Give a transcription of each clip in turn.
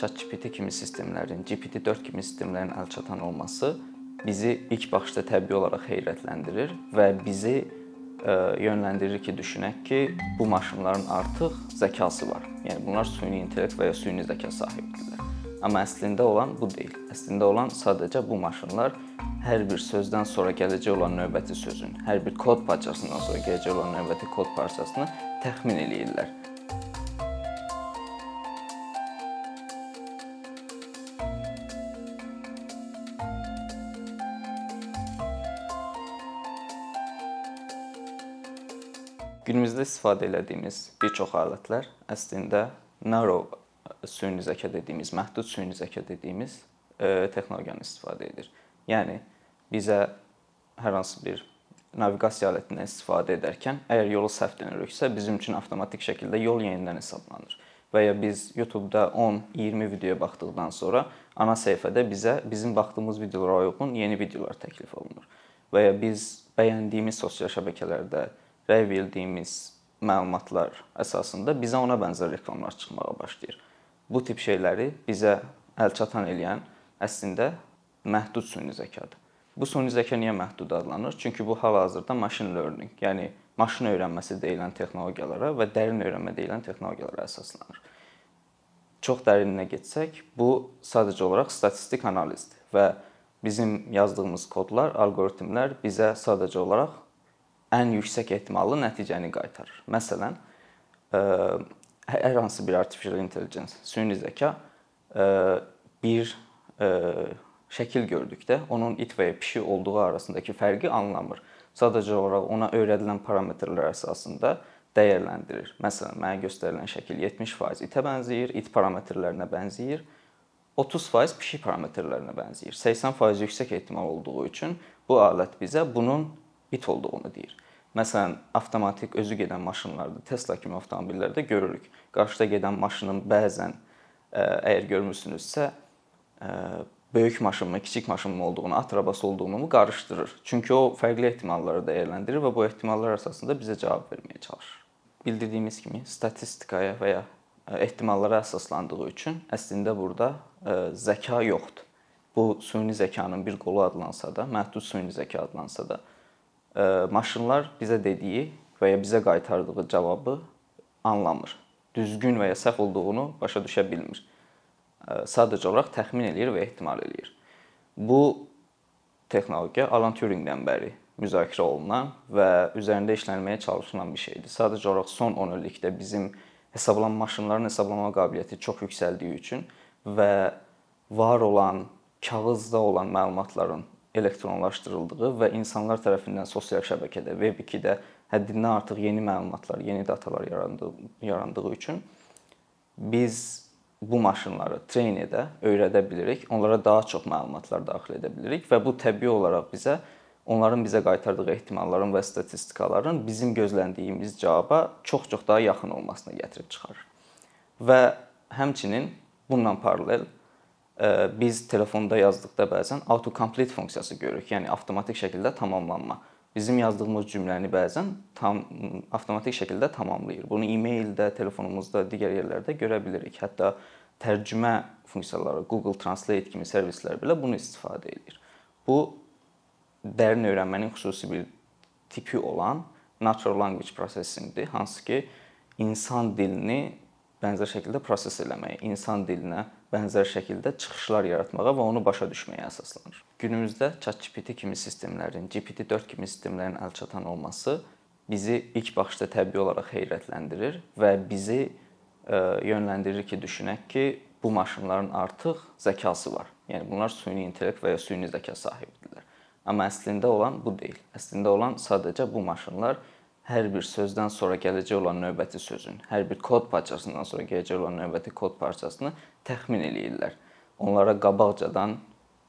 ChatGPT kimi sistemlərin, GPT-4 kimi sistemlərin əlçatan olması bizi ilk baxışda təbii olaraq heyrətləndirir və bizi ə, yönləndirir ki, düşünək ki, bu maşınların artıq zəkası var. Yəni bunlar süni intellekt və ya süni zəka sahibidirlər. Amma əslində olan bu deyil. Əslində olan sadəcə bu maşınlar hər bir sözdən sonra gələcək olan növbəti sözün, hər bir kod parçasından sonra gələcək olan növbəti kod parçasını təxmin eləyirlər. Günümüzdə istifadə etdiyimiz bir çox alətlər əslində narrow süni zəka dediyimiz, məhdud süni zəka dediyimiz e, texnologiyanı istifadə edir. Yəni bizə hər hansı bir naviqasiya alətindən istifadə edərkən əgər yolu səhv dönürüksə, bizim üçün avtomatik şəkildə yol yenidən hesablanır. Və ya biz YouTube-da 10-20 videoya baxdıqdan sonra ana səhifədə bizə bizim baxdığımız videolara uyğun yeni videolar təklif olunur. Və ya biz bəyəndiyimiz sosial şəbəkələrdə rəy verdiyimiz məlumatlar əsasında bizə ona bənzər reklamlar çıxmağa başlayır. Bu tip şeyləri bizə əlçatan eləyən əslində məhdud süni zəkadır. Bu süni zəka niyə məhdud adlanır? Çünki bu hal-hazırda machine learning, yəni maşın öyrənməsi deyilən texnologiyalara və dərin öyrənmə deyilən texnologiyalara əsaslanır. Çox dərininə getsək, bu sadəcə olaraq statistik analizdir və bizim yazdığımız kodlar, alqoritmlər bizə sadəcə olaraq ən yüksək ehtimallı nəticəni qaytarır. Məsələn, hər hansı bir artificial intelligence, süni zəka bir şəkil gördükdə onun it və ya pişik olduğu arasındakı fərqi anlamır. Sadəcə olaraq ona öyrədilən parametrlər əsasında dəyərləndirir. Məsələn, mənə göstərilən şəkil 70% itə bənzəyir, it parametrlərinə bənzəyir. 30% pişik parametrlərinə bənzəyir. 80% yüksək ehtimal olduğu üçün bu alət bizə bunun it olduğunu deyir. Məsələn, avtomatik özü gedən maşınlarda, Tesla kimi avtomobillərdə görürük. Qarşıda gedən maşının bəzən əgər görmüsünüzsə, böyük maşınmı, kiçik maşınmı olduğunu, at arabası olduğunu qarışdırır. Çünki o fərqli ehtimalları dəyərləndirir və bu ehtimallar əsasında bizə cavab verməyə çalışır. Bildirdiyimiz kimi statistikaya və ya ehtimallara əsaslandığı üçün əslində burada zəka yoxdur. Bu süni zəkanın bir qolu adlansa da, məhdud süni zəka adlansa da, maşınlar bizə dediyi və ya bizə qaytardığı cavabı anlamır. Düzgün və ya səhv olduğunu başa düşə bilmir. Sadəcə olaraq təxmin eləyir və ehtimal eləyir. Bu texnologiya Alan Turingdən bəri müzakirə olunan və üzərində işlənməyə çalışılan bir şeydir. Sadəcə olaraq son 10 illikdə bizim hesablanma maşınların hesablama qabiliyyəti çox yüksəldiyi üçün və var olan kağızda olan məlumatların elektronlaşdırıldığı və insanlar tərəfindən sosial şəbəkədə, Web2-də həddindən artıq yeni məlumatlar, yeni datalar yarandığı, yarandığı üçün biz bu maşınları treyn edə, öyrədə bilirik. Onlara daha çox məlumatlar daxil edə bilirik və bu təbii olaraq bizə onların bizə qaytardığı ehtimalların və statistikaların bizim gözləndiyimiz cavaba çox-çox daha yaxın olmasına gətirib çıxarır. Və həmçinin bununla paralel biz telefonda yazdıqda bəzən autocomplete funksiyası görürük. Yəni avtomatik şəkildə tamamlanma. Bizim yazdığımız cümləni bəzən tam avtomatik şəkildə tamamlayır. Bunu e-maildə, telefonumuzda, digər yerlərdə görə bilirik. Hətta tərcümə funksiyaları, Google Translate kimi servislər belə bunu istifadə edir. Bu dərin öyrənmənin xüsusi bir tipi olan natural language processingdir, hansı ki insan dilini bənzər şəkildə proses eləməyə, insan dilinə bənzər şəkildə çıxışlar yaratmağa və onu başa düşməyə əsaslanır. Günümüzdə ChatGPT kimi sistemlərin, GPT-4 kimi sistemlərin əlçatan olması bizi ilk baxışda təbii olaraq heyrətləndirir və bizi ə, yönləndirir ki, düşünək ki, bu maşınların artıq zəkası var. Yəni bunlar süni intellekt və ya süni zəka sahibidirlər. Amma əslində olan bu deyil. Əslində olan sadəcə bu maşınlar hər bir sözdən sonra gələcək olan növbəti sözün, hər bir kod parçasından sonra gələcək olan növbəti kod parçasını təxmin eləyirlər. Onlara qabaqcadan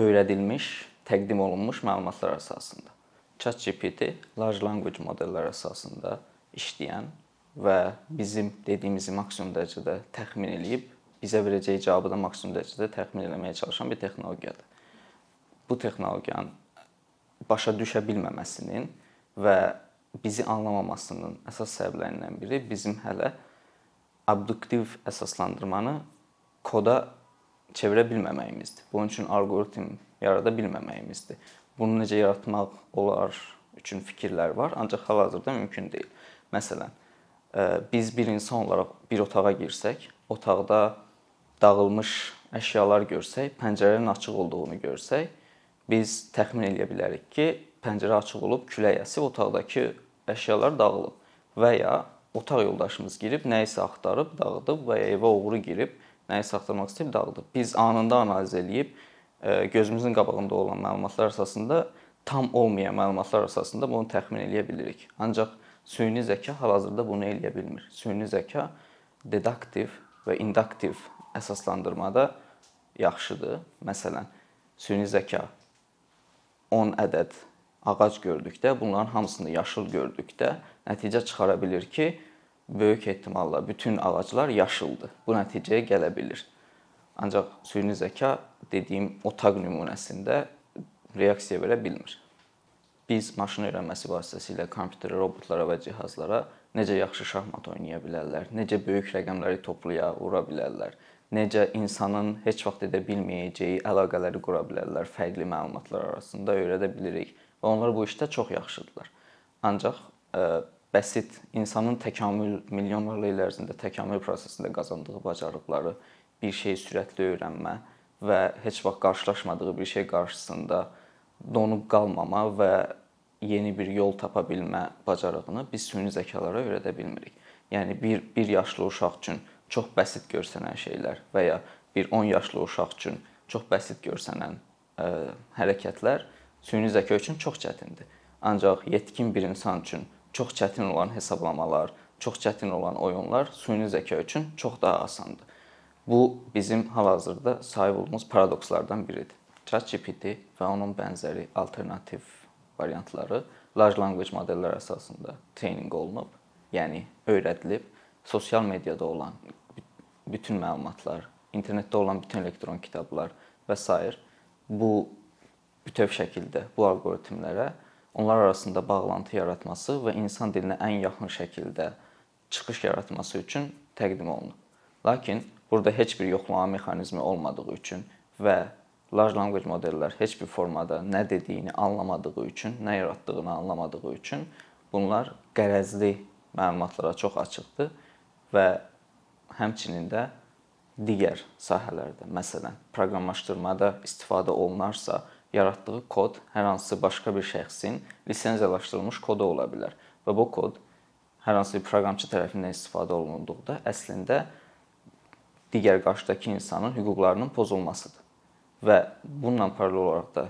öyrədilmiş, təqdim olunmuş məlumatlar əsasında. ChatGPT large language modellər əsasında işləyən və bizim dediyimizi maksimum dərəcədə təxmin eləyib bizə verəcəyi cavabı da maksimum dərəcədə təxmin etməyə çalışan bir texnologiyadır. Bu texnologiyanın başa düşə bilməməsinin və bizi anlamamasının əsas səbəblərindən biri bizim hələ abduktiv əsaslandırmanı koda çevirə bilməməyimizdir. Bunun üçün alqoritm yarada bilməməyimizdir. Bunu necə yaratmaq olar üçün fikirlər var, ancaq hal-hazırda mümkün deyil. Məsələn, biz bir insan olaraq bir otağa girsək, otaqda dağılmış əşyalar görsək, pəncərənin açıq olduğunu görsək, biz təxmin edə bilərik ki, pəncərə açıq olub, külək əsib, otaqdakı əşyalar dağılıb və ya otaq yoldaşımız girib nəyisə axtarıb dağıdıb və ya evə oğru girib nəyisə axtarmaq istəyib dağıdıb. Biz anında analiz eləyib gözümüzün qabağında olan məlumatlar əsasında tam olmayan məlumatlar əsasında bunu təxmin eləyə bilirik. Ancaq süni zəka hal-hazırda bunu eləyə bilmir. Süni zəka deduktiv və induktiv əsaslandırmada yaxşıdır. Məsələn, süni zəka 10 ədəd ağac gördükdə, bunların hamısını yaşıl gördükdə nəticə çıxara bilir ki, böyük ehtimalla bütün ağaclar yaşıldır. Bu nəticəyə gələ bilir. Ancaq süni zəka dediyim otaq nümunəsində reaksiya verə bilmir. Biz maşın öyrənməsi vasitəsilə kompüterə, robotlara və cihazlara necə yaxşı şahmat oynaya bilərlər, necə böyük rəqəmləri toplaya, vura bilərlər, necə insanın heç vaxt edə bilməyəcəyi əlaqələri qura bilərlər fərqli məlumatlar arasında öyrədə bilirik və onlar bu işdə çox yaxşıdırlar. Ancaq ə, bəsit insanın təkamül milyonlarla il ərzində təkamül prosesində qazandığı bacarıqları bir şeyi sürətli öyrənmə və heç vaxt qarşılaşmadığı bir şey qarşısında donub qalmama və yeni bir yol tapa bilmə bacarığını biz süni zəkalara öyrədə bilmirik. Yəni bir 1 yaşlı uşaq üçün çox bəsit görsənən şeylər və ya bir 10 yaşlı uşaq üçün çox bəsit görsənən ə, hərəkətlər süni zəka üçün çox çətindir. Ancaq yetkin bir insan üçün çox çətin olan hesablamalar, çox çətin olan oyunlar süni zəka üçün çox daha asandır. Bu bizim hal-hazırda sahib olduğumuz paradokslardan biridir. ChatGPT və onun bənzəri alternativ variantları large language modellər əsasında trening olunub, yəni öyrədilib, sosial mediada olan bütün məlumatlar, internetdə olan bütün elektron kitablar və s. bu bütöv şəkildə bu alqoritmlərə onlar arasında bağlantı yaratması və insan dilinə ən yaxın şəkildə çıxış yaratması üçün təqdim olunub. Lakin burada heç bir yoxlama mexanizmi olmadığı üçün və large language modellər heç bir formada nə dediyini anlamadığı üçün, nə yaratdığını anlamadığı üçün bunlar qərəzli məlumatlara çox açıqdır və həmçinin də digər sahələrdə, məsələn, proqramlaşdırmada istifadə olunarsa, yaratdığı kod hər hansı başqa bir şəxsin lisenziyalaşdırılmış kodu ola bilər və bu kod hər hansı bir proqramçı tərəfindən istifadə olunduqda əslində digər qarşıdakı insanın hüquqlarının pozulmasıdır. Və bununla paralel olaraq da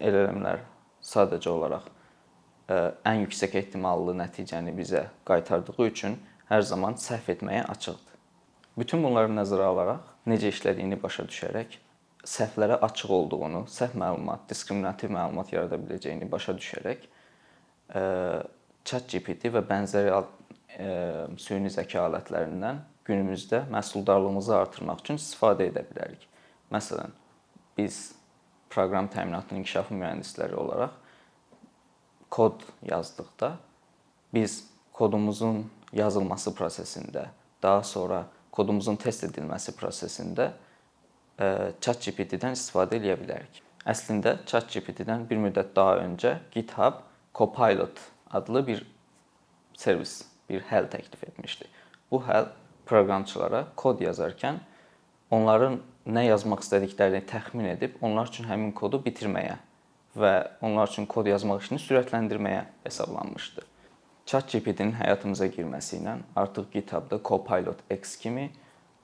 eləmlər sadəcə olaraq ə, ən yüksək ehtimallı nəticəni bizə qaytardığı üçün hər zaman səhv etməyə açıqdır. Bütün bunları nəzərə alaraq, necə işlədiyini başa düşərək, səhvlərə açıq olduğunu, səhv məlumat, diskriminativ məlumat yarada biləcəyini başa düşərək ə, ChatGPT və bənzəri ə, süni zəka alətlərindən günümüzdə məhsuldarlığımızı artırmaq üçün istifadə edə bilərik. Məsələn, biz proqram təminatının inkişafı mühəndisləri olaraq kod yazdıqda biz kodumuzun yazılması prosesində, daha sonra kodumuzun test edilməsi prosesində e, ChatGPT-dən istifadə edə bilərik. Əslində ChatGPT-dən bir müddət daha öncə GitHub Copilot adlı bir servis, bir həll təklif etmişdi. Bu həll proqramçılara kod yazarkən onların nə yazmaq istədiklərini təxmin edib onlar üçün həmin kodu bitirməyə və onlar üçün kod yazmaq işini sürətləndirməyə hesablanmışdı. ChatGPT-nin həyatımıza girməsi ilə artıq GitHub-da Copilot X kimi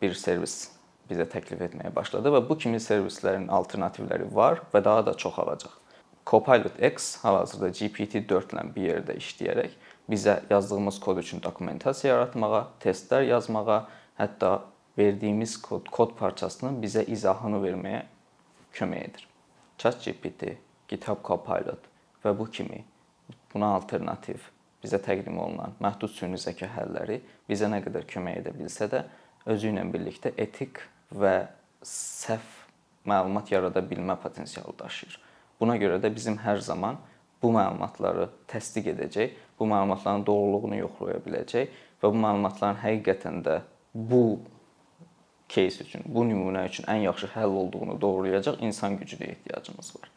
bir servis bizə təklif etməyə başladı və bu kimi servislərin alternativləri var və daha da çoxalacaq. Copilot X hal-hazırda GPT-4 ilə bir yerdə işləyərək bizə yazdığımız kod üçün dokumentasiya yaratmağa, testlər yazmağa, hətta verdiyimiz kod, kod parçasının bizə izahını verməyə kömək edir. ChatGPT, GitHub Copilot və bu kimi buna alternativ bizə təqdim olunan məhdud süni zəka həlləri bizə nə qədər kömək edə bilsə də, özü ilə birlikdə etik və səhv məlumat yarada bilmə potensialı daşıyır. Buna görə də bizim hər zaman bu məlumatları təsdiq edəcək, bu məlumatların doğruluğunu yoxlaya biləcək və bu məlumatların həqiqətən də bu case üçün, bu nümunə üçün ən yaxşı həll olduğunu doğrulayacaq insan gücünə ehtiyacımız var.